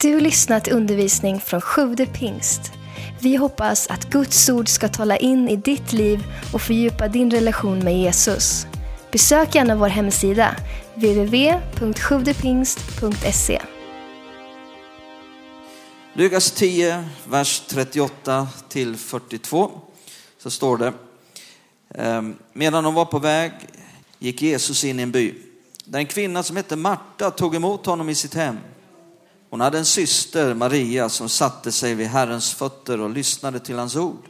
Du lyssnat till undervisning från Sjude pingst. Vi hoppas att Guds ord ska tala in i ditt liv och fördjupa din relation med Jesus. Besök gärna vår hemsida, www.sjuvdepingst.se. Lukas 10, vers 38 till 42, så står det. Ehm, medan de var på väg gick Jesus in i en by. Där en kvinna som hette Marta tog emot honom i sitt hem. Hon hade en syster, Maria, som satte sig vid Herrens fötter och lyssnade till hans ord.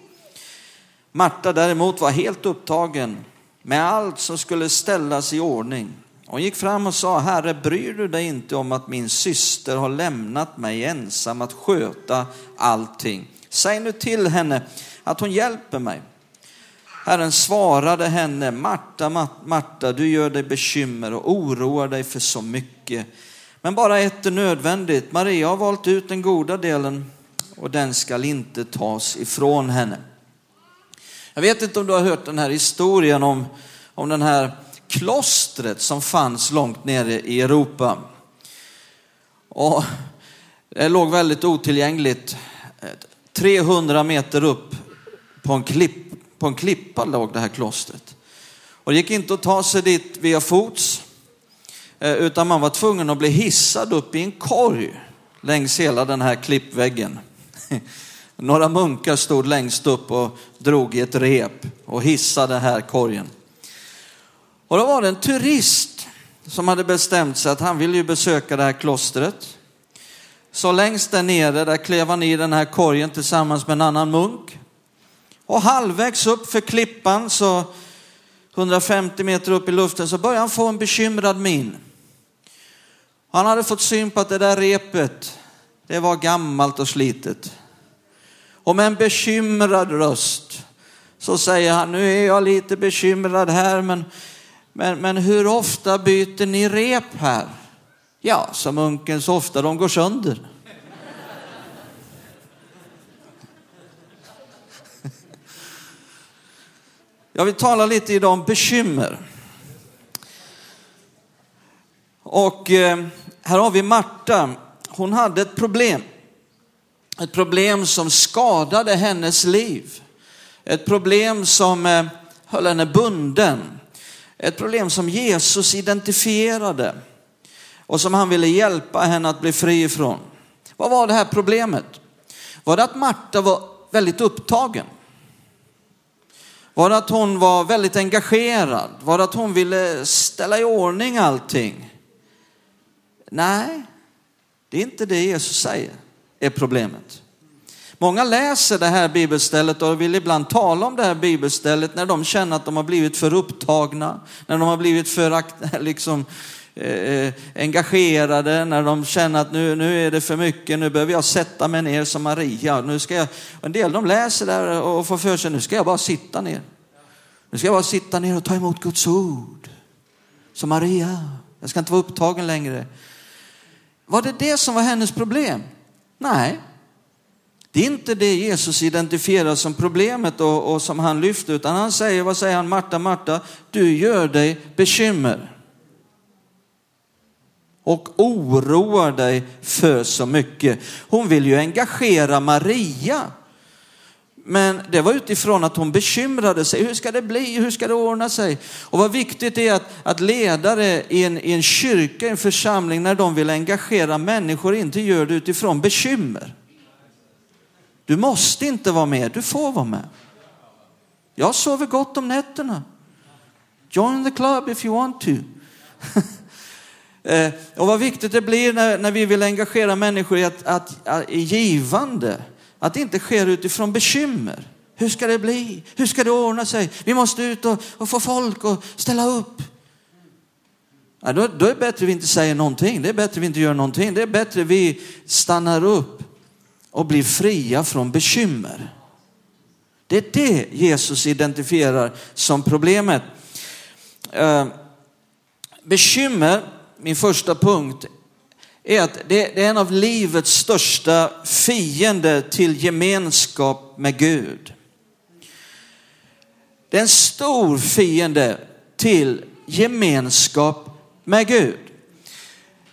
Marta däremot var helt upptagen med allt som skulle ställas i ordning. Hon gick fram och sa, Herre, bryr du dig inte om att min syster har lämnat mig ensam att sköta allting? Säg nu till henne att hon hjälper mig. Herren svarade henne, Marta, Marta, du gör dig bekymmer och oroar dig för så mycket. Men bara ett är nödvändigt. Maria har valt ut den goda delen och den skall inte tas ifrån henne. Jag vet inte om du har hört den här historien om, om den här klostret som fanns långt nere i Europa. Och det låg väldigt otillgängligt. 300 meter upp på en, klipp, på en klippa låg det här klostret. Och det gick inte att ta sig dit via fots, Eh, utan man var tvungen att bli hissad upp i en korg längs hela den här klippväggen. Några munkar stod längst upp och drog i ett rep och hissade den här korgen. Och då var det en turist som hade bestämt sig att han ville ju besöka det här klostret. Så längst där nere, där klev han i den här korgen tillsammans med en annan munk. Och halvvägs upp för klippan, så 150 meter upp i luften, så började han få en bekymrad min. Han hade fått syn på att det där repet, det var gammalt och slitet. Och med en bekymrad röst så säger han, nu är jag lite bekymrad här, men, men, men hur ofta byter ni rep här? Ja, som munken så ofta de går sönder. Jag vill tala lite idag om bekymmer. Och eh, här har vi Marta. Hon hade ett problem. Ett problem som skadade hennes liv. Ett problem som eh, höll henne bunden. Ett problem som Jesus identifierade och som han ville hjälpa henne att bli fri ifrån. Vad var det här problemet? Var det att Marta var väldigt upptagen? Var det att hon var väldigt engagerad? Var det att hon ville ställa i ordning allting? Nej, det är inte det Jesus säger är problemet. Många läser det här bibelstället och vill ibland tala om det här bibelstället när de känner att de har blivit för upptagna, när de har blivit för liksom, eh, engagerade, när de känner att nu, nu är det för mycket, nu behöver jag sätta mig ner som Maria. Nu ska jag, en del de läser där och får för sig, nu ska jag bara sitta ner. Nu ska jag bara sitta ner och ta emot Guds ord. Som Maria, jag ska inte vara upptagen längre. Var det det som var hennes problem? Nej, det är inte det Jesus identifierar som problemet och, och, som han lyfter, utan han säger, vad säger han, Marta, Marta, du gör dig bekymmer. Och oroar dig för så mycket. Hon vill ju engagera Maria. Men det var utifrån att hon bekymrade sig. Hur ska det bli? Hur ska det ordna sig? Och vad viktigt det är att, att ledare i en, i en kyrka, i en församling, när de vill engagera människor, inte gör det utifrån bekymmer. Du måste inte vara med, du får vara med. Jag sover gott om nätterna. Join the club if you want to. Eh, och vad viktigt det blir när, när vi vill engagera människor i att, att, att, i givande. Att det inte sker utifrån bekymmer. Hur ska det bli? Hur ska det ordna sig? Vi måste ut och, och få folk att ställa upp. Ja, då, då är det bättre vi inte säger någonting. Det är bättre vi inte gör någonting. Det är bättre vi stannar upp och blir fria från bekymmer. Det är det Jesus identifierar som problemet. Eh, bekymmer, min första punkt, är att det är en av livets största fiender till gemenskap med Gud. Det är en stor fiende till gemenskap med Gud.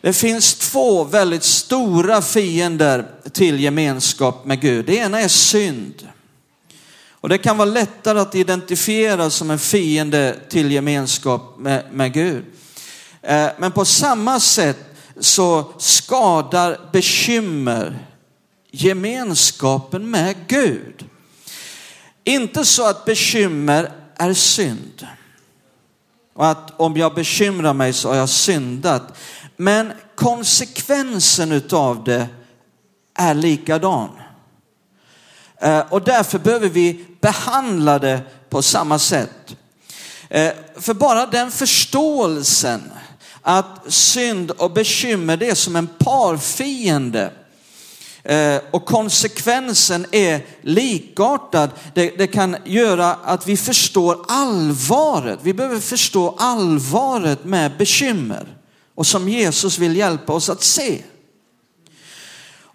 Det finns två väldigt stora fiender till gemenskap med Gud. Det ena är synd. Och det kan vara lättare att identifiera som en fiende till gemenskap med, med Gud. Eh, men på samma sätt så skadar bekymmer gemenskapen med Gud. Inte så att bekymmer är synd. Och att om jag bekymrar mig så har jag syndat. Men konsekvensen utav det är likadan. Eh, och därför behöver vi behandla det på samma sätt. Eh, för bara den förståelsen att synd och bekymmer det är som en parfiende eh, och konsekvensen är likartad. Det, det, kan göra att vi förstår allvaret. Vi behöver förstå allvaret med bekymmer och som Jesus vill hjälpa oss att se.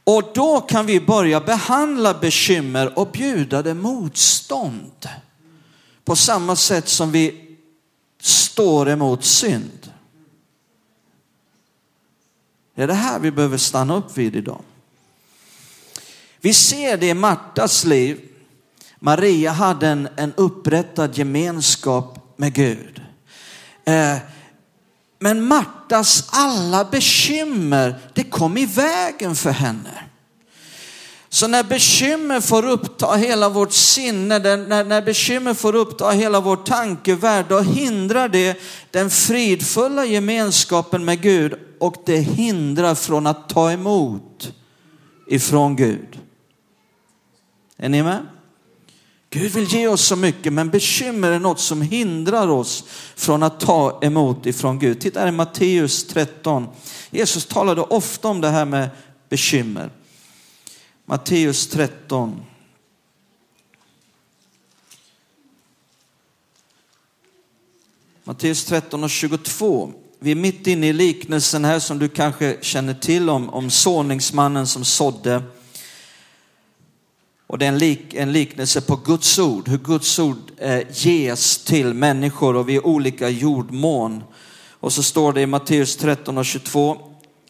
Och då kan vi börja behandla bekymmer och bjuda det motstånd. På samma sätt som vi står emot synd. Det är det här vi behöver stanna upp vid idag. Vi ser det i Martas liv. Maria hade en, en upprättad gemenskap med Gud. Eh, men Martas alla bekymmer, det kom i vägen för henne. Så när bekymmer får uppta hela vårt sinne, när, när bekymmer får uppta hela vår tankevärld, då hindrar det den fridfulla gemenskapen med Gud och det hindrar från att ta emot ifrån Gud. Är ni med? Gud vill ge oss så mycket, men bekymmer är något som hindrar oss från att ta emot ifrån Gud. Titta här i Matteus 13. Jesus talade ofta om det här med bekymmer. Matteus 13. Matteus 13 och 22. Vi är mitt inne i liknelsen här som du kanske känner till om, om såningsmannen som sådde. Och det är en, lik, en liknelse på Guds ord, hur Guds ord eh, ges till människor och vi är olika jordmån. Och så står det i Matteus 13 och 22.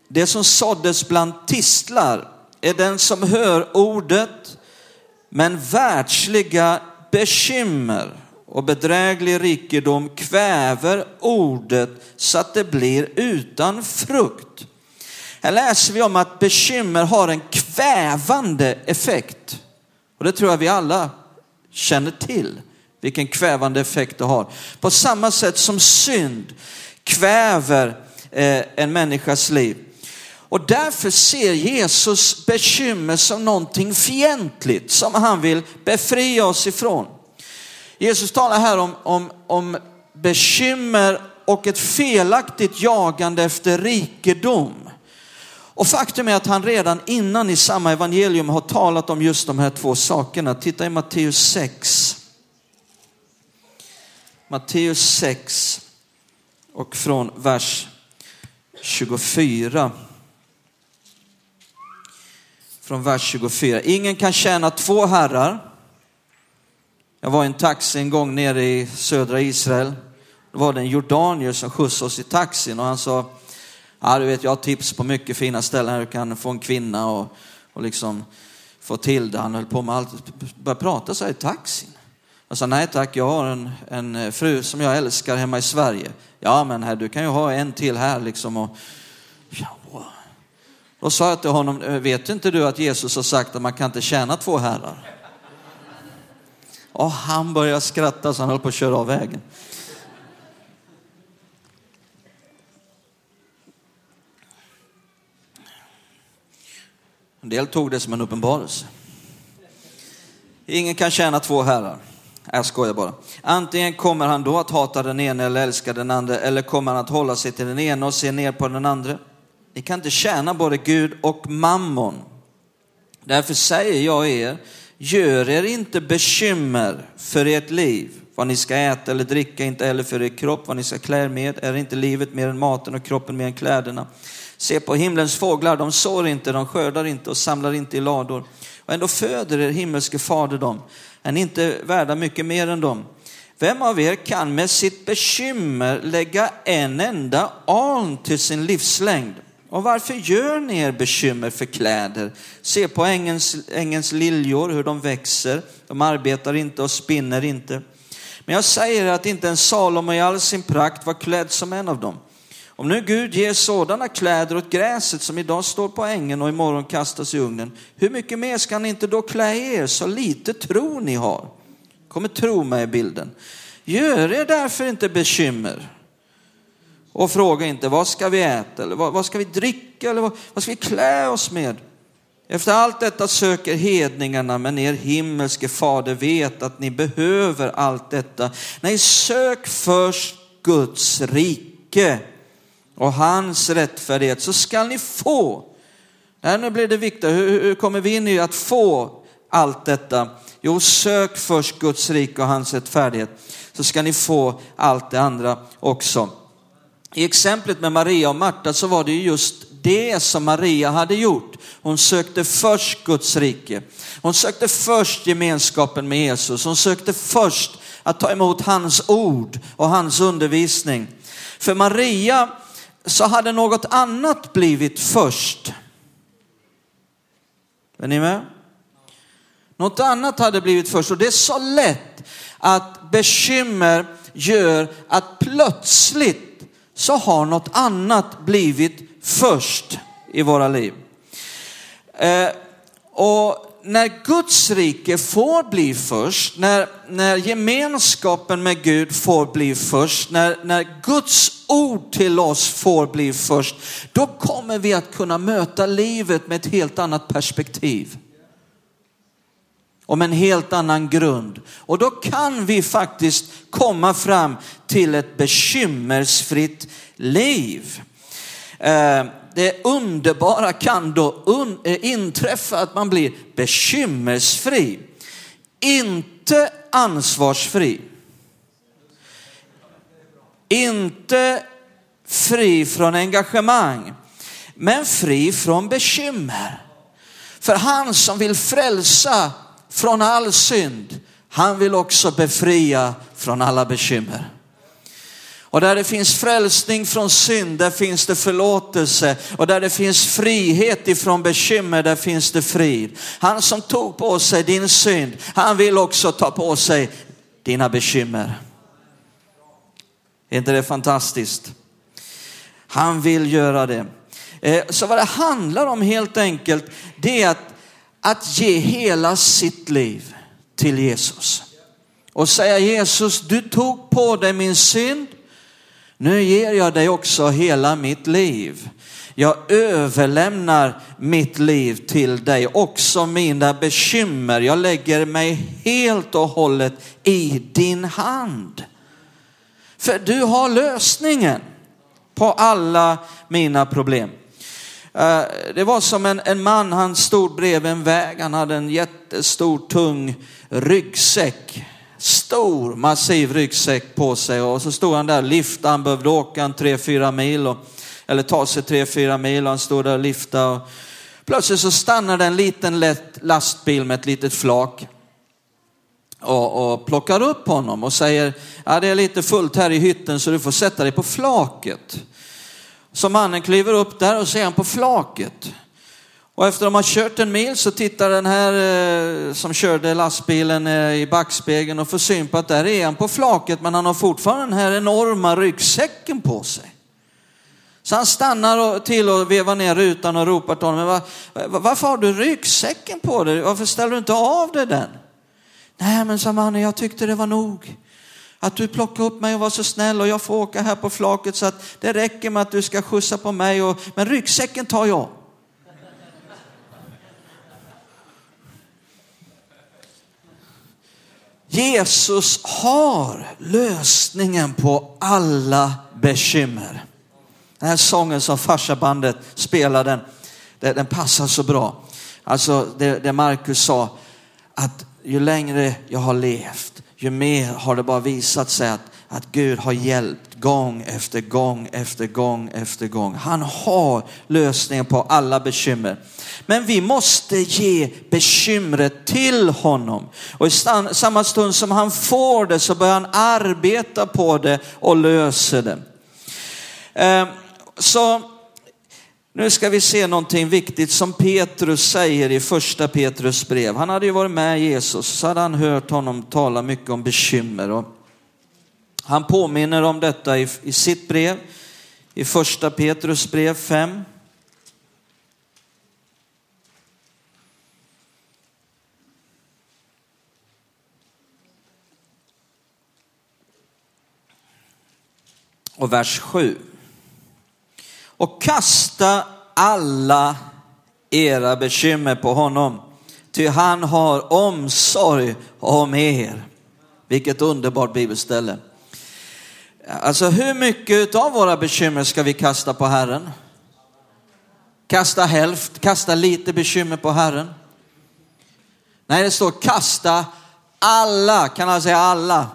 Det som såddes bland tistlar är den som hör ordet, men världsliga bekymmer och bedräglig rikedom kväver ordet så att det blir utan frukt. Här läser vi om att bekymmer har en kvävande effekt. Och det tror jag vi alla känner till, vilken kvävande effekt det har. På samma sätt som synd kväver eh, en människas liv. Och därför ser Jesus bekymmer som någonting fientligt som han vill befria oss ifrån. Jesus talar här om, om, om bekymmer och ett felaktigt jagande efter rikedom. Och faktum är att han redan innan i samma evangelium har talat om just de här två sakerna. Titta i Matteus 6. Matteus 6 och från vers 24. Från vers 24. Ingen kan tjäna två herrar. Jag var i en taxi en gång nere i södra Israel. Då var det en jordanier som skjutsade oss i taxin och han sa, ja du vet jag har tips på mycket fina ställen här du kan få en kvinna och, och liksom få till det. Han höll på med allt, började prata så här i taxin. Jag sa, nej tack, jag har en, en fru som jag älskar hemma i Sverige. Ja men här, du kan ju ha en till här liksom. Och, då sa jag till honom, eh, vet inte du att Jesus har sagt att man kan inte tjäna två herrar? Och han började skratta så han höll på att köra av vägen. En del tog det som en uppenbarelse. Ingen kan tjäna två herrar. Jag skojar bara. Antingen kommer han då att hata den ene eller älska den andra eller kommer han att hålla sig till den ene och se ner på den andra. Ni kan inte tjäna både Gud och mammon. Därför säger jag er, Gör er inte bekymmer för ert liv, vad ni ska äta eller dricka, inte heller för er kropp, vad ni ska klä er med. Är inte livet mer än maten och kroppen mer än kläderna? Se på himlens fåglar, de sår inte, de skördar inte och samlar inte i lador. Och ändå föder er himmelske fader dem. Är ni inte värda mycket mer än dem? Vem av er kan med sitt bekymmer lägga en enda aln till sin livslängd? Och varför gör ni er bekymmer för kläder? Se på ängens, ängens liljor, hur de växer. De arbetar inte och spinner inte. Men jag säger att inte en Salomo i all sin prakt var klädd som en av dem. Om nu Gud ger sådana kläder åt gräset som idag står på ängen och imorgon kastas i ugnen, hur mycket mer ska han inte då klä er så lite tro ni har? Kommer tro mig i bilden. Gör er därför inte bekymmer och fråga inte vad ska vi äta eller vad, vad ska vi dricka eller vad, vad ska vi klä oss med? Efter allt detta söker hedningarna, men er himmelske fader vet att ni behöver allt detta. Nej, sök först Guds rike och hans rättfärdighet så skall ni få. Här nu blir det viktigt, hur, hur kommer vi in i att få allt detta? Jo, sök först Guds rike och hans rättfärdighet så ska ni få allt det andra också. I exemplet med Maria och Marta så var det just det som Maria hade gjort. Hon sökte först Guds rike. Hon sökte först gemenskapen med Jesus. Hon sökte först att ta emot hans ord och hans undervisning. För Maria så hade något annat blivit först. Är ni med? Något annat hade blivit först och det är så lätt att bekymmer gör att plötsligt så har något annat blivit först i våra liv. Eh, och när Guds rike får bli först, när, när gemenskapen med Gud får bli först, när, när Guds ord till oss får bli först, då kommer vi att kunna möta livet med ett helt annat perspektiv om en helt annan grund. Och då kan vi faktiskt komma fram till ett bekymmersfritt liv. Eh, det underbara kan då eh, inträffa att man blir bekymmersfri. Inte ansvarsfri. Inte fri från engagemang, men fri från bekymmer. För han som vill frälsa från all synd, han vill också befria från alla bekymmer. Och där det finns frälsning från synd, där finns det förlåtelse. Och där det finns frihet ifrån bekymmer, där finns det frid. Han som tog på sig din synd, han vill också ta på sig dina bekymmer. Är inte det fantastiskt? Han vill göra det. Eh, så vad det handlar om helt enkelt, det är att, att ge hela sitt liv till Jesus. Och säga Jesus, du tog på dig min synd, nu ger jag dig också hela mitt liv. Jag överlämnar mitt liv till dig, också mina bekymmer. Jag lägger mig helt och hållet i din hand. För du har lösningen på alla mina problem. Eh, det var som en, en man, han stod bredvid en väg, han hade en jättestor tung ryggsäck stor massiv ryggsäck på sig och så stod han där och liftade. Han behövde åka en tre, fyra mil och, eller ta sig tre, fyra mil och han stod där och liftade. Och plötsligt så stannade en liten lätt lastbil med ett litet flak och, och plockar upp honom och säger, ja det är lite fullt här i hytten så du får sätta dig på flaket. Så mannen kliver upp där och ser han på flaket. Och efter att de har kört en mil så tittar den här eh, som körde lastbilen eh, i backspegeln och får syn på att där är han på flaket men han har fortfarande den här enorma ryggsäcken på sig. Så han stannar till och vevar ner rutan och ropar till honom, var, varför har du ryggsäcken på dig? Varför ställer du inte av dig den? Nej men sa mannen, jag tyckte det var nog. Att du plockade upp mig och var så snäll och jag får åka här på flaket så att det räcker med att du ska skjutsa på mig. Och, men ryggsäcken tar jag. Jesus har lösningen på alla bekymmer. Den här sången som farsabandet spelar, den, den passar så bra. Alltså det, det Markus sa, att ju längre jag har levt, ju mer har det bara visat sig att, att Gud har hjälpt gång efter gång efter gång efter gång. Han har lösningen på alla bekymmer. Men vi måste ge bekymret till honom. Och i samma stund som han får det så börjar han arbeta på det och löser det. Ehm, så nu ska vi se någonting viktigt som Petrus säger i första Petrus brev. Han hade ju varit med Jesus, så hade han hört honom tala mycket om bekymmer. Och han påminner om detta i, i sitt brev, i första Petrus brev 5. Och vers 7 och kasta alla era bekymmer på honom, ty han har omsorg om er. Vilket underbart bibelställe. Alltså hur mycket av våra bekymmer ska vi kasta på Herren? Kasta hälft, kasta lite bekymmer på Herren. Nej, det står kasta alla, kan han säga alla?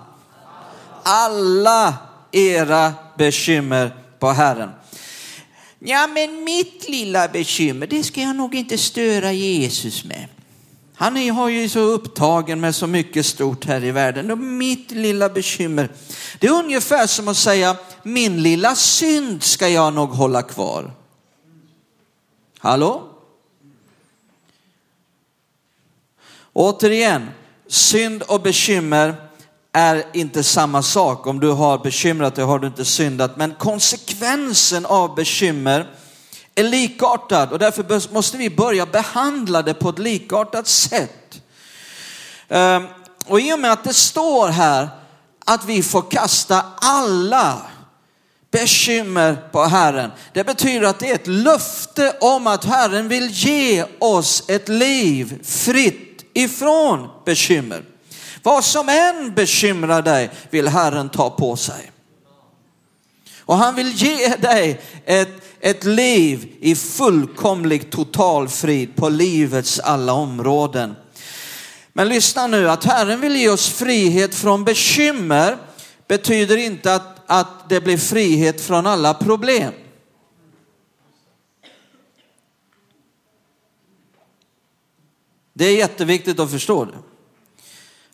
Alla era bekymmer på Herren. Ja, men mitt lilla bekymmer, det ska jag nog inte störa Jesus med. Han är, har ju så upptagen med så mycket stort här i världen. Och mitt lilla bekymmer, det är ungefär som att säga, min lilla synd ska jag nog hålla kvar. Hallå? Återigen, synd och bekymmer är inte samma sak. Om du har bekymrat dig har du inte syndat. Men konsekvensen av bekymmer är likartad och därför måste vi börja behandla det på ett likartat sätt. Ehm, och i och med att det står här att vi får kasta alla bekymmer på Herren. Det betyder att det är ett löfte om att Herren vill ge oss ett liv fritt ifrån bekymmer. Vad som än bekymrar dig vill Herren ta på sig. Och han vill ge dig ett, ett liv i fullkomlig total frid på livets alla områden. Men lyssna nu, att Herren vill ge oss frihet från bekymmer betyder inte att, att det blir frihet från alla problem. Det är jätteviktigt att förstå det.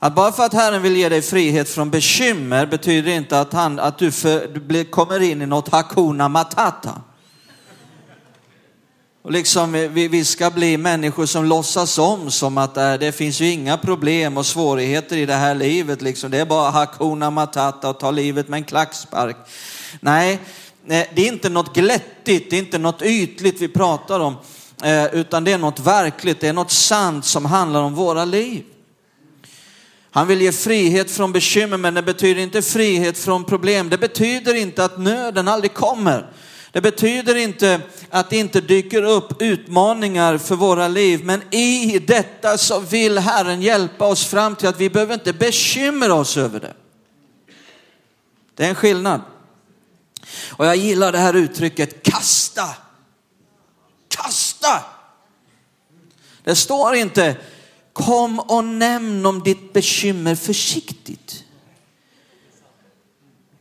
Att bara för att Herren vill ge dig frihet från bekymmer betyder inte att, han, att du, för, du blir, kommer in i något hakuna matata. Och liksom vi, vi ska bli människor som låtsas om som att det, det finns ju inga problem och svårigheter i det här livet. Liksom. Det är bara hakuna matata och ta livet med en klackspark. Nej, eh, det är inte något glättigt, det är inte något ytligt vi pratar om, eh, utan det är något verkligt, det är något sant som handlar om våra liv. Han vill ge frihet från bekymmer, men det betyder inte frihet från problem. Det betyder inte att nöden aldrig kommer. Det betyder inte att det inte dyker upp utmaningar för våra liv, men i detta så vill Herren hjälpa oss fram till att vi behöver inte bekymra oss över det. Det är en skillnad. Och jag gillar det här uttrycket kasta. Kasta! Det står inte Kom och nämn om ditt bekymmer försiktigt.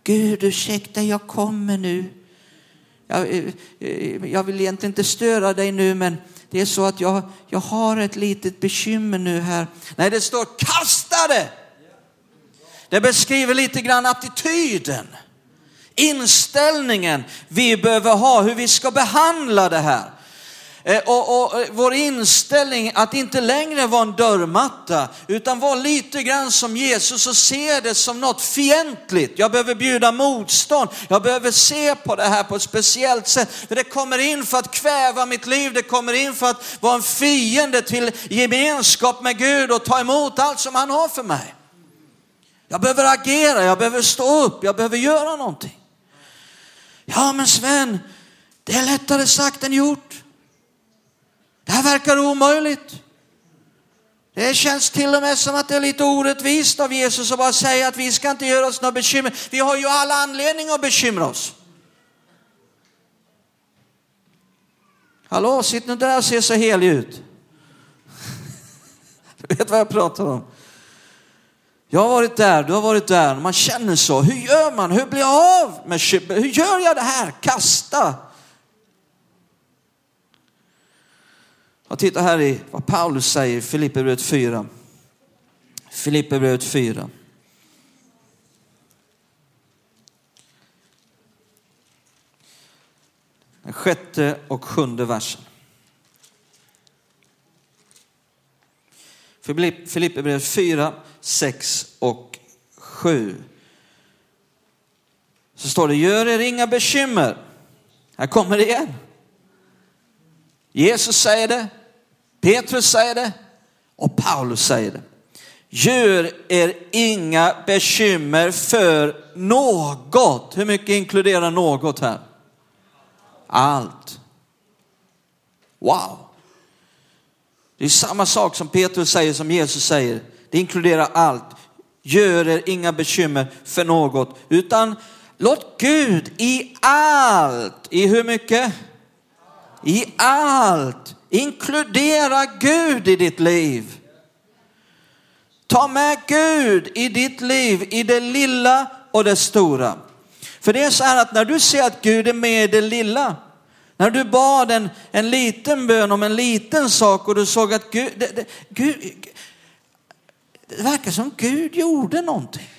Gud, ursäkta, jag kommer nu. Jag, eh, jag, vill egentligen inte störa dig nu, men det är så att jag, jag har ett litet bekymmer nu här. Nej, det står kastade! Det beskriver lite grann attityden, inställningen vi behöver ha, hur vi ska behandla det här. Eh, och, och, eh, vår inställning att inte längre vara en dörrmatta, utan vara lite grann som Jesus och se det som något fientligt. Jag behöver bjuda motstånd. Jag behöver se på det här på ett speciellt sätt. För det kommer in för att kväva mitt liv. Det kommer in för att vara en fiende till gemenskap med Gud och ta emot allt som han har för mig. Jag behöver agera, jag behöver stå upp, jag behöver göra någonting. Ja men Sven, det är lättare sagt än gjort. Det här verkar omöjligt. Det känns till och med som att det är lite orättvist av Jesus att bara säga att vi ska inte göra oss några bekymmer. Vi har ju alla anledning att bekymra oss. Hallå, sitt nu där och se så helig ut. Du vet vad jag pratar om. Jag har varit där, du har varit där, man känner så. Hur gör man? Hur blir jag av med Hur gör jag det här? Kasta Jag titta här i vad Paulus säger i Filipperbrevet 4. Filipperbrevet 4. Den sjätte och sjunde versen. Filipperbrevet 4, 6 och 7. Så står det, gör er inga bekymmer. Här kommer det igen. Jesus säger det, Petrus säger det och Paulus säger det. Gör er inga bekymmer för något. Hur mycket inkluderar något här? Allt. Wow. Det är samma sak som Petrus säger som Jesus säger. Det inkluderar allt. Gör er inga bekymmer för något, utan låt Gud i allt, i hur mycket? I allt, inkludera Gud i ditt liv. Ta med Gud i ditt liv, i det lilla och det stora. För det är så här att när du ser att Gud är med i det lilla, när du bad en, en liten bön om en liten sak och du såg att Gud, det, det, Gud, det verkar som Gud gjorde någonting.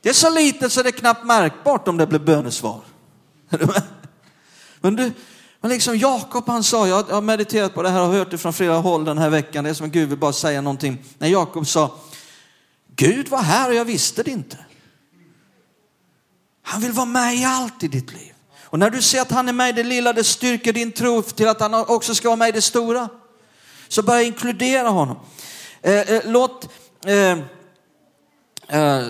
Det är så litet så det är knappt märkbart om det blir bönesvar. Men du, men liksom Jakob han sa, jag har mediterat på det här och hört det från flera håll den här veckan, det är som att Gud vill bara säga någonting. När Jakob sa, Gud var här och jag visste det inte. Han vill vara med i allt i ditt liv. Och när du ser att han är med i det lilla, det styrker din tro till att han också ska vara med i det stora. Så börja inkludera honom. Eh, eh, låt, eh, eh, eh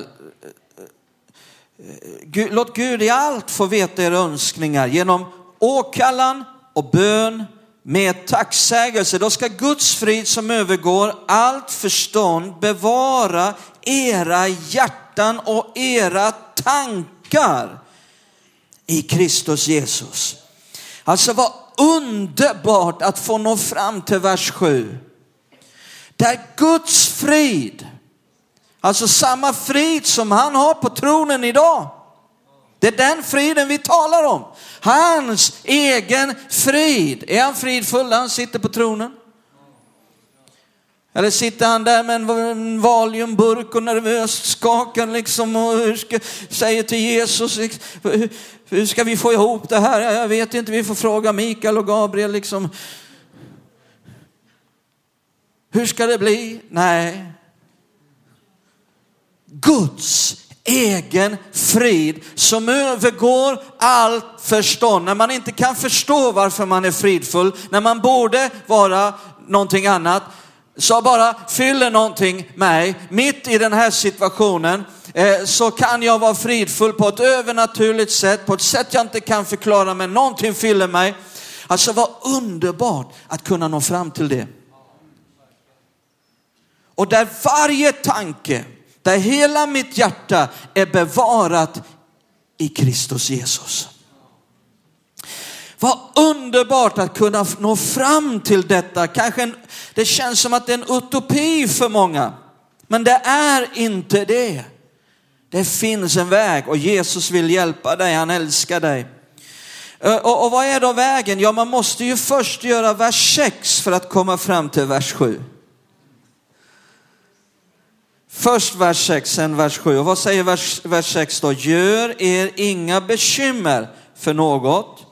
Gud, låt Gud i allt få veta era önskningar genom åkallan och bön med tacksägelse. Då ska Guds frid som övergår allt förstånd bevara era hjärtan och era tankar i Kristus Jesus. Alltså vad underbart att få nå fram till vers 7. Där Guds frid, alltså samma frid som han har på tronen idag. Det är den friden vi talar om. Hans egen frid. Är han fridfull när han sitter på tronen? Eller sitter han där med en valiumburk och nervöst skakar liksom och ska, säger till Jesus, hur ska vi få ihop det här? Jag vet inte, vi får fråga Mikael och Gabriel liksom. Hur ska det bli? Nej. Guds egen frid som övergår allt förstånd. När man inte kan förstå varför man är fridfull, när man borde vara någonting annat, så bara fyller någonting mig mitt i den här situationen eh, så kan jag vara fridfull på ett övernaturligt sätt, på ett sätt jag inte kan förklara men någonting fyller mig. Alltså vad underbart att kunna nå fram till det. Och där varje tanke, där hela mitt hjärta är bevarat i Kristus Jesus. Vad underbart att kunna nå fram till detta. Kanske en, det känns som att det är en utopi för många, men det är inte det. Det finns en väg och Jesus vill hjälpa dig, han älskar dig. Eh, och, och vad är då vägen? Ja, man måste ju först göra vers 6 för att komma fram till vers 7. Först vers 6, sen vers 7. Och vad säger vers, vers 6 då? Gör er inga bekymmer för något,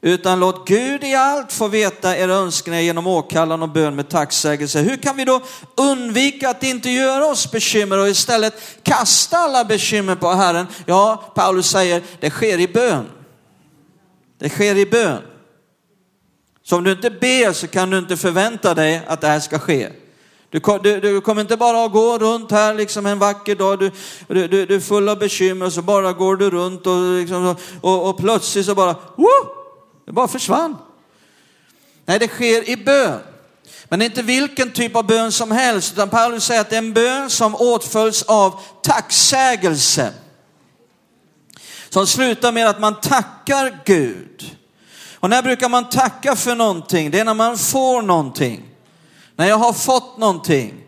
utan låt Gud i allt få veta era önskningar genom åkallan och bön med tacksägelse. Hur kan vi då undvika att inte göra oss bekymmer och istället kasta alla bekymmer på Herren? Ja, Paulus säger det sker i bön. Det sker i bön. Så om du inte ber så kan du inte förvänta dig att det här ska ske. Du, du, du, kommer inte bara att gå runt här liksom en vacker dag, du, du, du, är full av bekymmer och så bara går du runt och, liksom, och, och plötsligt så bara, woo, det bara försvann. Nej, det sker i bön. Men inte vilken typ av bön som helst, utan Paulus säger att det är en bön som åtföljs av tacksägelse. Som slutar med att man tackar Gud. Och när brukar man tacka för någonting? Det är när man får någonting. När jag har fått någonting.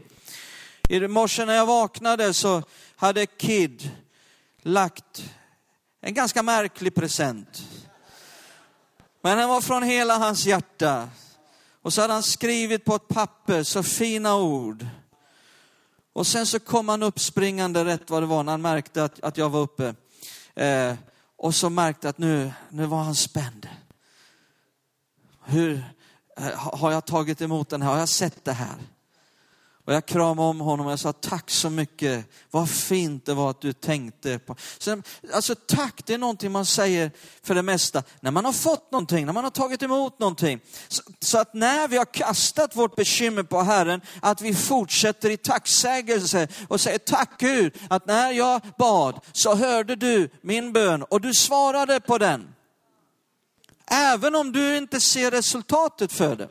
I morse när jag vaknade så hade Kid lagt en ganska märklig present. Men den var från hela hans hjärta. Och så hade han skrivit på ett papper så fina ord. Och sen så kom han uppspringande rätt vad det var när han märkte att, att jag var uppe. Eh, Och så märkte att nu, nu var han spänd. Hur Eh, har jag tagit emot den här? Har jag sett det här? Och jag kramade om honom och jag sa tack så mycket. Vad fint det var att du tänkte på. Så, alltså tack, det är någonting man säger för det mesta när man har fått någonting, när man har tagit emot någonting. Så, så att när vi har kastat vårt bekymmer på Herren, att vi fortsätter i tacksägelse och säger tack Gud, att när jag bad så hörde du min bön och du svarade på den. Även om du inte ser resultatet för det.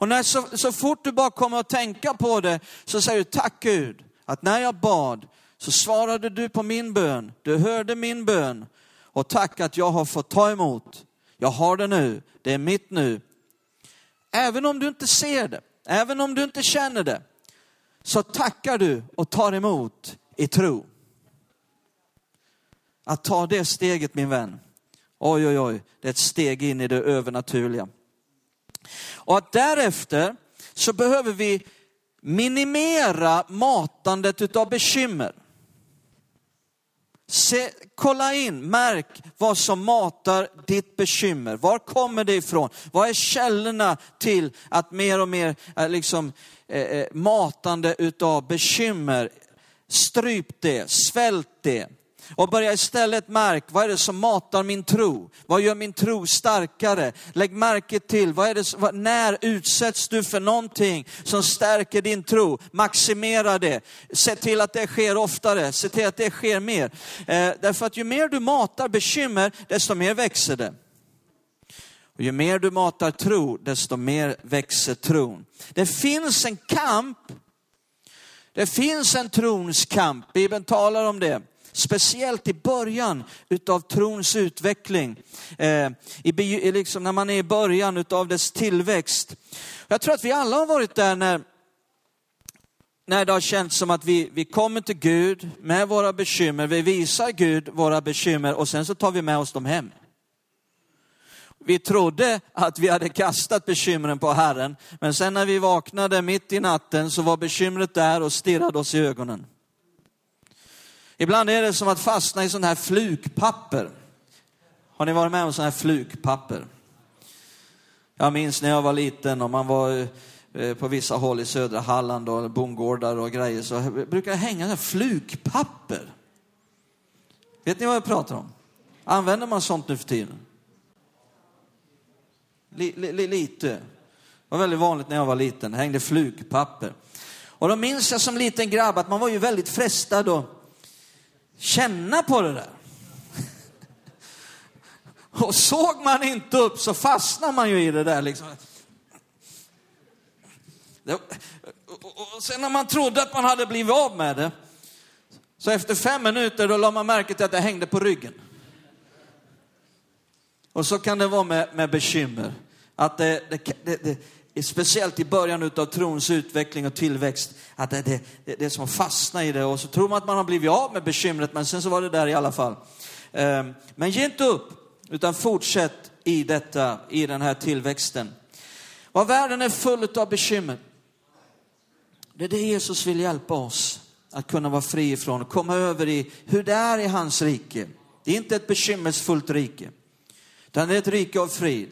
Och när, så, så fort du bara kommer att tänka på det så säger du tack Gud att när jag bad så svarade du på min bön, du hörde min bön och tack att jag har fått ta emot. Jag har det nu, det är mitt nu. Även om du inte ser det, även om du inte känner det, så tackar du och tar emot i tro. Att ta det steget min vän, oj oj oj, det är ett steg in i det övernaturliga. Och att därefter så behöver vi minimera matandet utav bekymmer. Se, kolla in, märk vad som matar ditt bekymmer. Var kommer det ifrån? Vad är källorna till att mer och mer eh, liksom, eh, eh, matande utav bekymmer? Stryp det, svält det. Och börja istället märka, vad är det som matar min tro? Vad gör min tro starkare? Lägg märke till, vad är det, vad, när utsätts du för någonting som stärker din tro? Maximera det. Se till att det sker oftare, se till att det sker mer. Eh, därför att ju mer du matar bekymmer, desto mer växer det. Och ju mer du matar tro, desto mer växer tron. Det finns en kamp det finns en trons kamp, Bibeln talar om det. Speciellt i början utav trons utveckling, eh, i, liksom när man är i början utav dess tillväxt. Jag tror att vi alla har varit där när, när det har känts som att vi, vi kommer till Gud med våra bekymmer, vi visar Gud våra bekymmer och sen så tar vi med oss dem hem. Vi trodde att vi hade kastat bekymren på Herren, men sen när vi vaknade mitt i natten så var bekymret där och stirrade oss i ögonen. Ibland är det som att fastna i sån här flukpapper. Har ni varit med om sån här flukpapper? Jag minns när jag var liten och man var eh, på vissa håll i södra Halland och bondgårdar och grejer så brukar det hänga här flukpapper. Vet ni vad jag pratar om? Använder man sånt nu för tiden? L- lite. Det var väldigt vanligt när jag var liten, det hängde flukpapper. Och då minns jag som liten grabb att man var ju väldigt frestad och känna på det där. Och såg man inte upp så fastnar man ju i det där liksom. Och sen när man trodde att man hade blivit av med det, så efter fem minuter då la man märke till att det hängde på ryggen. Och så kan det vara med, med bekymmer. Att det, det, det, speciellt i början av trons utveckling och tillväxt, att det, det, det är som att fastna i det och så tror man att man har blivit av med bekymret, men sen så var det där i alla fall. Ehm, men ge inte upp, utan fortsätt i detta, i den här tillväxten. Vad världen är full av bekymmer. Det är det Jesus vill hjälpa oss att kunna vara fri ifrån komma över i hur det är i hans rike. Det är inte ett bekymmersfullt rike, utan det är ett rike av frid.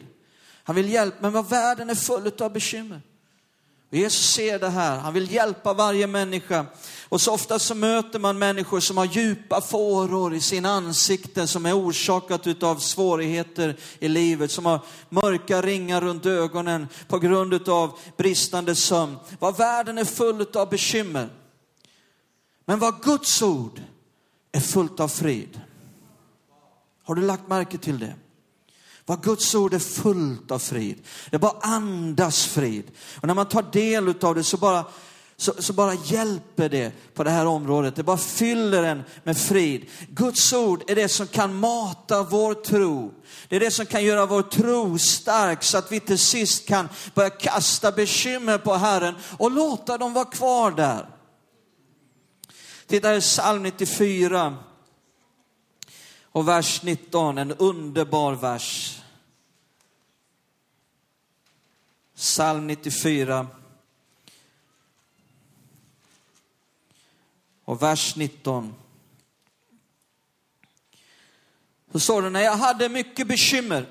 Han vill hjälpa, men vad världen är full av bekymmer. Och Jesus ser det här, han vill hjälpa varje människa. Och så ofta så möter man människor som har djupa fåror i sina ansikten som är orsakat utav svårigheter i livet, som har mörka ringar runt ögonen på grund utav bristande sömn. Vad världen är full av bekymmer. Men vad Guds ord är fullt av frid. Har du lagt märke till det? Vad Guds ord är fullt av frid. Det bara andas frid. Och när man tar del av det så bara, så, så, bara hjälper det på det här området. Det bara fyller en med frid. Guds ord är det som kan mata vår tro. Det är det som kan göra vår tro stark så att vi till sist kan börja kasta bekymmer på Herren och låta dem vara kvar där. Titta i psalm 94 och vers 19, en underbar vers. Psalm 94. Och vers 19. Så står det, när jag hade mycket bekymmer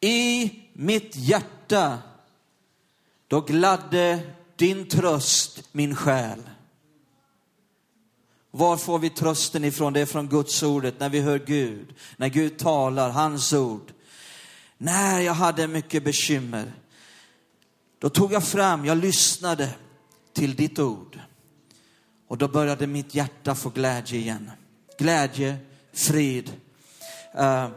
i mitt hjärta, då gladde din tröst min själ. Var får vi trösten ifrån? Det är från Guds ordet, när vi hör Gud, när Gud talar, hans ord. När jag hade mycket bekymmer, då tog jag fram, jag lyssnade till ditt ord. Och då började mitt hjärta få glädje igen. Glädje, frid. Uh,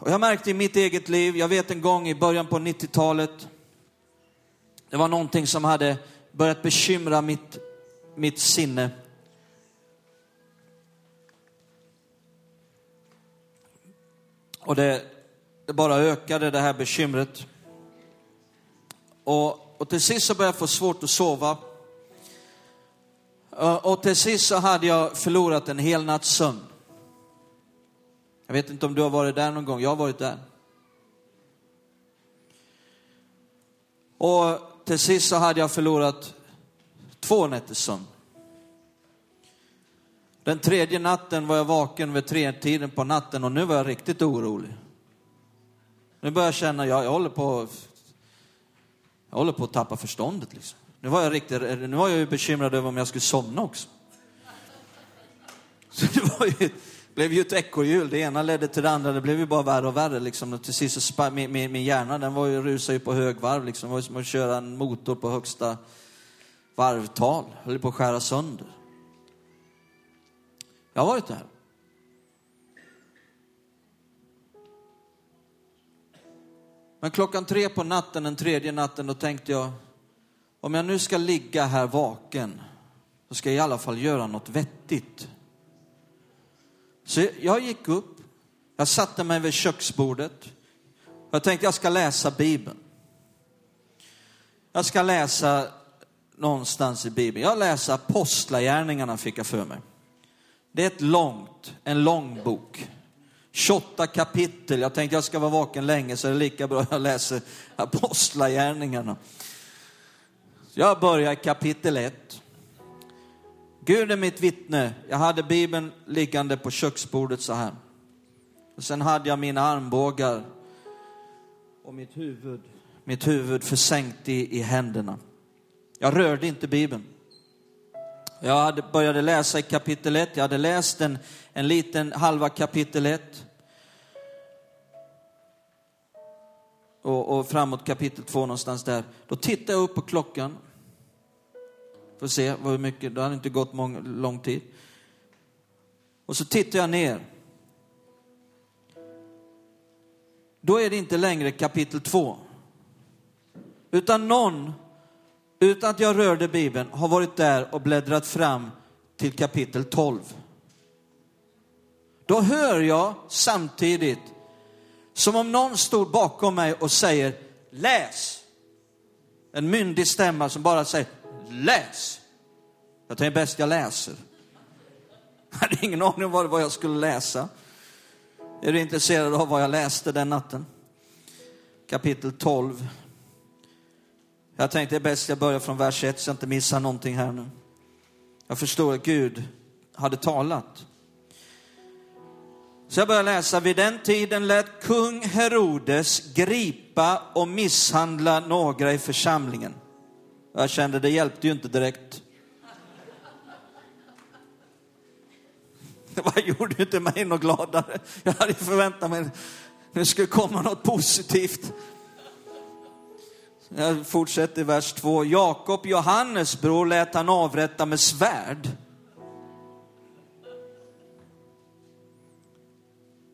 och jag märkte i mitt eget liv, jag vet en gång i början på 90-talet, det var någonting som hade börjat bekymra mitt, mitt sinne. Och det, det bara ökade det här bekymret. Och, och till sist så började jag få svårt att sova. Och till sist så hade jag förlorat en hel natts sömn. Jag vet inte om du har varit där någon gång, jag har varit där. Och till sist så hade jag förlorat två nätters sömn. Den tredje natten var jag vaken vid tre tiden på natten och nu var jag riktigt orolig. Nu börjar jag känna, jag, jag håller på jag håller på att tappa förståndet liksom. Nu var jag riktigt, nu var jag ju bekymrad över om jag skulle somna också. Så det var ju, blev ju ett ekorrhjul. Det ena ledde till det andra. Det blev ju bara värre och värre liksom. Och till sist så min, min, min hjärna, den var ju, rusade ju på högvarv liksom. Det var ju som att köra en motor på högsta varvtal. Höll på att skära sönder. Jag har varit där. Men klockan tre på natten, den tredje natten, då tänkte jag, om jag nu ska ligga här vaken, så ska jag i alla fall göra något vettigt. Så jag gick upp, jag satte mig vid köksbordet. Jag tänkte jag ska läsa Bibeln. Jag ska läsa någonstans i Bibeln. Jag läser Apostlagärningarna fick jag för mig. Det är ett långt, en lång bok. 28 kapitel. Jag tänkte jag ska vara vaken länge så är det lika bra jag läser Apostlagärningarna. Jag börjar i kapitel 1. Gud är mitt vittne. Jag hade Bibeln liggande på köksbordet så här. Och sen hade jag mina armbågar och mitt huvud, mitt huvud försänkt i, i händerna. Jag rörde inte Bibeln. Jag hade började läsa i kapitel 1. Jag hade läst en, en liten halva kapitel 1. Och, och framåt kapitel 2 någonstans där. Då tittar jag upp på klockan för att se hur mycket, det hade inte gått mång, lång tid. Och så tittar jag ner. Då är det inte längre kapitel 2. Utan någon, utan att jag rörde Bibeln, har varit där och bläddrat fram till kapitel 12. Då hör jag samtidigt som om någon stod bakom mig och säger läs. En myndig stämma som bara säger läs. Jag tänkte bäst jag läser. Jag hade ingen aning om vad jag skulle läsa. Är du intresserad av vad jag läste den natten? Kapitel 12. Jag tänkte det är bäst jag börjar från vers 1 så jag inte missar någonting här nu. Jag förstår att Gud hade talat. Så jag börjar läsa. Vid den tiden lät kung Herodes gripa och misshandla några i församlingen. Jag kände det hjälpte ju inte direkt. Det gjorde inte mig något gladare. Jag hade förväntat mig att det skulle komma något positivt. Jag fortsätter i vers 2. Jakob, Johannes bror, lät han avrätta med svärd.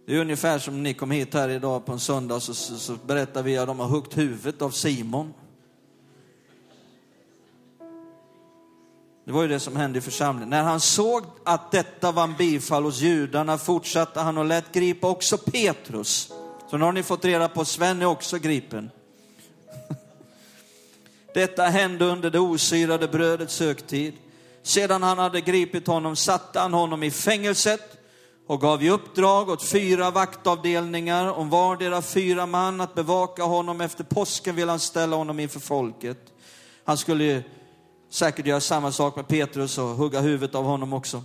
Det är ungefär som ni kom hit här idag på en söndag så, så, så berättar vi att de har huggt huvudet av Simon. Det var ju det som hände i församlingen. När han såg att detta var en bifall hos judarna fortsatte han och lät gripa också Petrus. Så nu har ni fått reda på att Sven är också gripen. Detta hände under det osyrade brödets högtid. Sedan han hade gripit honom satte han honom i fängelset och gav i uppdrag åt fyra vaktavdelningar om vardera fyra man att bevaka honom. Efter påsken vill han ställa honom inför folket. Han skulle säkert göra samma sak med Petrus och hugga huvudet av honom också.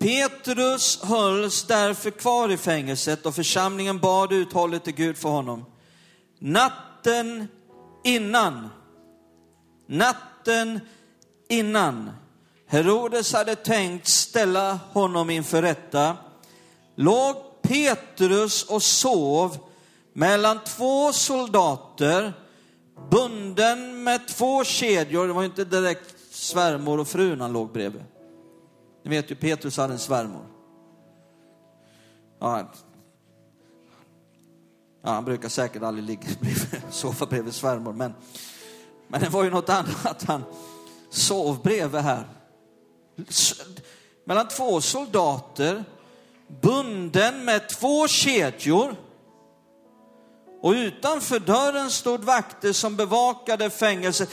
Petrus hölls därför kvar i fängelset och församlingen bad uthålligt till Gud för honom. Natten innan, natten innan Herodes hade tänkt ställa honom inför rätta, låg Petrus och sov mellan två soldater, bunden med två kedjor. Det var inte direkt svärmor och frun han låg bredvid. Ni vet ju, Petrus hade en svärmor. Ja, ja, han brukar säkert aldrig ligga bredvid, sova bredvid svärmor, men, men det var ju något annat. Han sov bredvid här. Mellan två soldater, bunden med två kedjor. Och utanför dörren stod vakter som bevakade fängelset.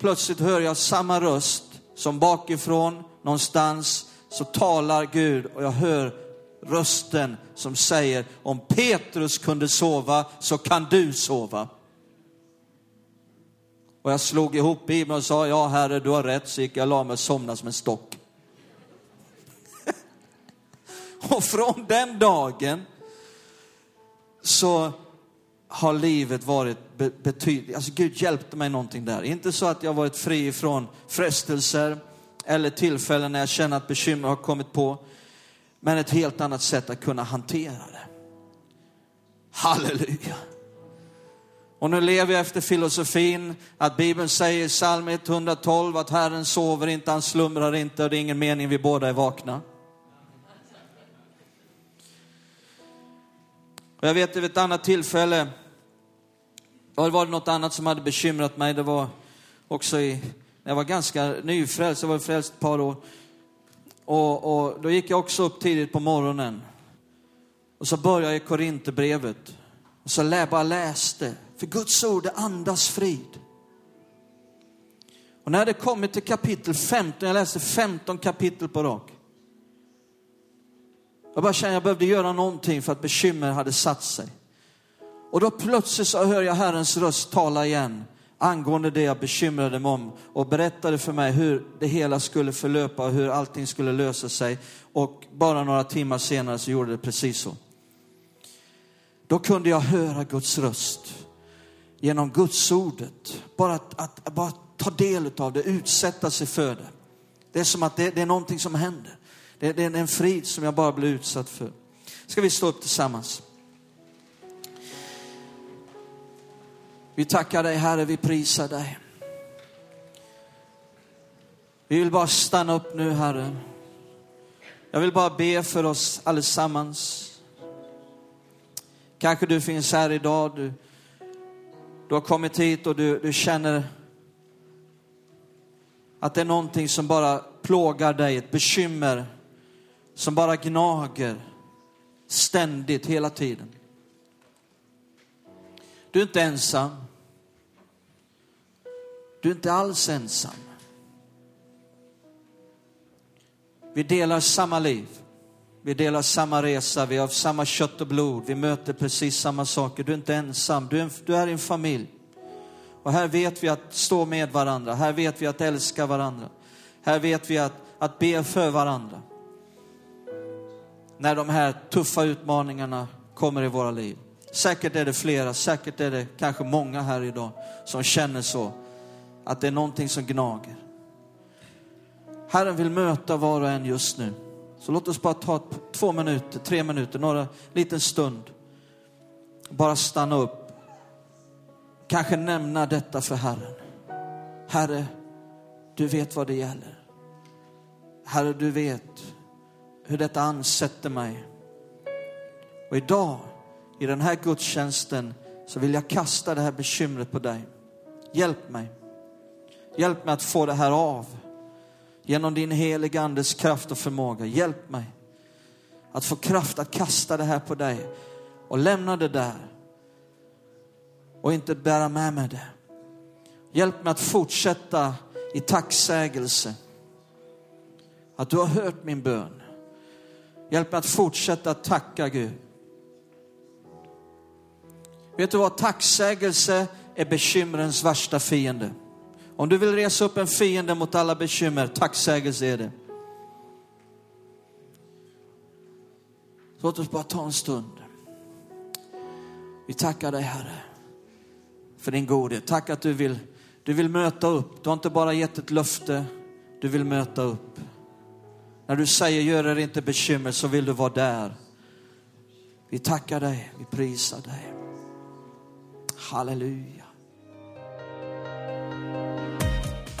Plötsligt hör jag samma röst som bakifrån någonstans så talar Gud och jag hör rösten som säger om Petrus kunde sova så kan du sova. Och jag slog ihop Bibeln och sa, ja herre du har rätt, så gick jag och la mig och somnade som en stock. och från den dagen så har livet varit betydligt, alltså Gud hjälpte mig någonting där. Inte så att jag varit fri från frestelser eller tillfällen när jag känner att bekymmer har kommit på, men ett helt annat sätt att kunna hantera det. Halleluja. Och nu lever jag efter filosofin att Bibeln säger i psalm 112 att Herren sover inte, han slumrar inte och det är ingen mening vi båda är vakna. Och jag vet vid ett annat tillfälle, det var något annat som hade bekymrat mig. Det var också i, när jag var ganska nyfrälst, jag var frälst ett par år. Och, och då gick jag också upp tidigt på morgonen. Och så började jag i Korinthierbrevet. Och så lä, bara läste. För Guds ord det andas frid. Och när det kommit till kapitel 15, jag läste 15 kapitel på rak. Jag bara kände att jag behövde göra någonting för att bekymmer hade satt sig. Och då plötsligt så hör jag Herrens röst tala igen angående det jag bekymrade mig om och berättade för mig hur det hela skulle förlöpa och hur allting skulle lösa sig. Och bara några timmar senare så gjorde det precis så. Då kunde jag höra Guds röst genom Guds ordet. Bara att, att bara ta del av det, utsätta sig för det. Det är som att det, det är någonting som händer. Det, det är en frid som jag bara blir utsatt för. Ska vi stå upp tillsammans? Vi tackar dig Herre, vi prisar dig. Vi vill bara stanna upp nu Herre. Jag vill bara be för oss allesammans. Kanske du finns här idag, du, du har kommit hit och du, du känner att det är någonting som bara plågar dig, ett bekymmer som bara gnager ständigt, hela tiden. Du är inte ensam. Du är inte alls ensam. Vi delar samma liv. Vi delar samma resa, vi har samma kött och blod, vi möter precis samma saker. Du är inte ensam, du är, en, du är en familj. Och här vet vi att stå med varandra, här vet vi att älska varandra. Här vet vi att, att be för varandra. När de här tuffa utmaningarna kommer i våra liv. Säkert är det flera, säkert är det kanske många här idag som känner så. Att det är någonting som gnager. Herren vill möta var och en just nu. Så låt oss bara ta två minuter, tre minuter, några, liten stund. Bara stanna upp. Kanske nämna detta för Herren. Herre, du vet vad det gäller. Herre, du vet hur detta ansätter mig. Och idag, i den här gudstjänsten, så vill jag kasta det här bekymret på dig. Hjälp mig. Hjälp mig att få det här av. Genom din heliga andes kraft och förmåga. Hjälp mig att få kraft att kasta det här på dig och lämna det där och inte bära med mig det. Hjälp mig att fortsätta i tacksägelse. Att du har hört min bön. Hjälp mig att fortsätta att tacka Gud. Vet du vad? Tacksägelse är bekymrens värsta fiende. Om du vill resa upp en fiende mot alla bekymmer, tacksägelse är det. Låt oss bara ta en stund. Vi tackar dig Herre för din godhet. Tack att du vill, du vill möta upp. Du har inte bara gett ett löfte, du vill möta upp. När du säger gör er inte bekymmer så vill du vara där. Vi tackar dig, vi prisar dig. Halleluja.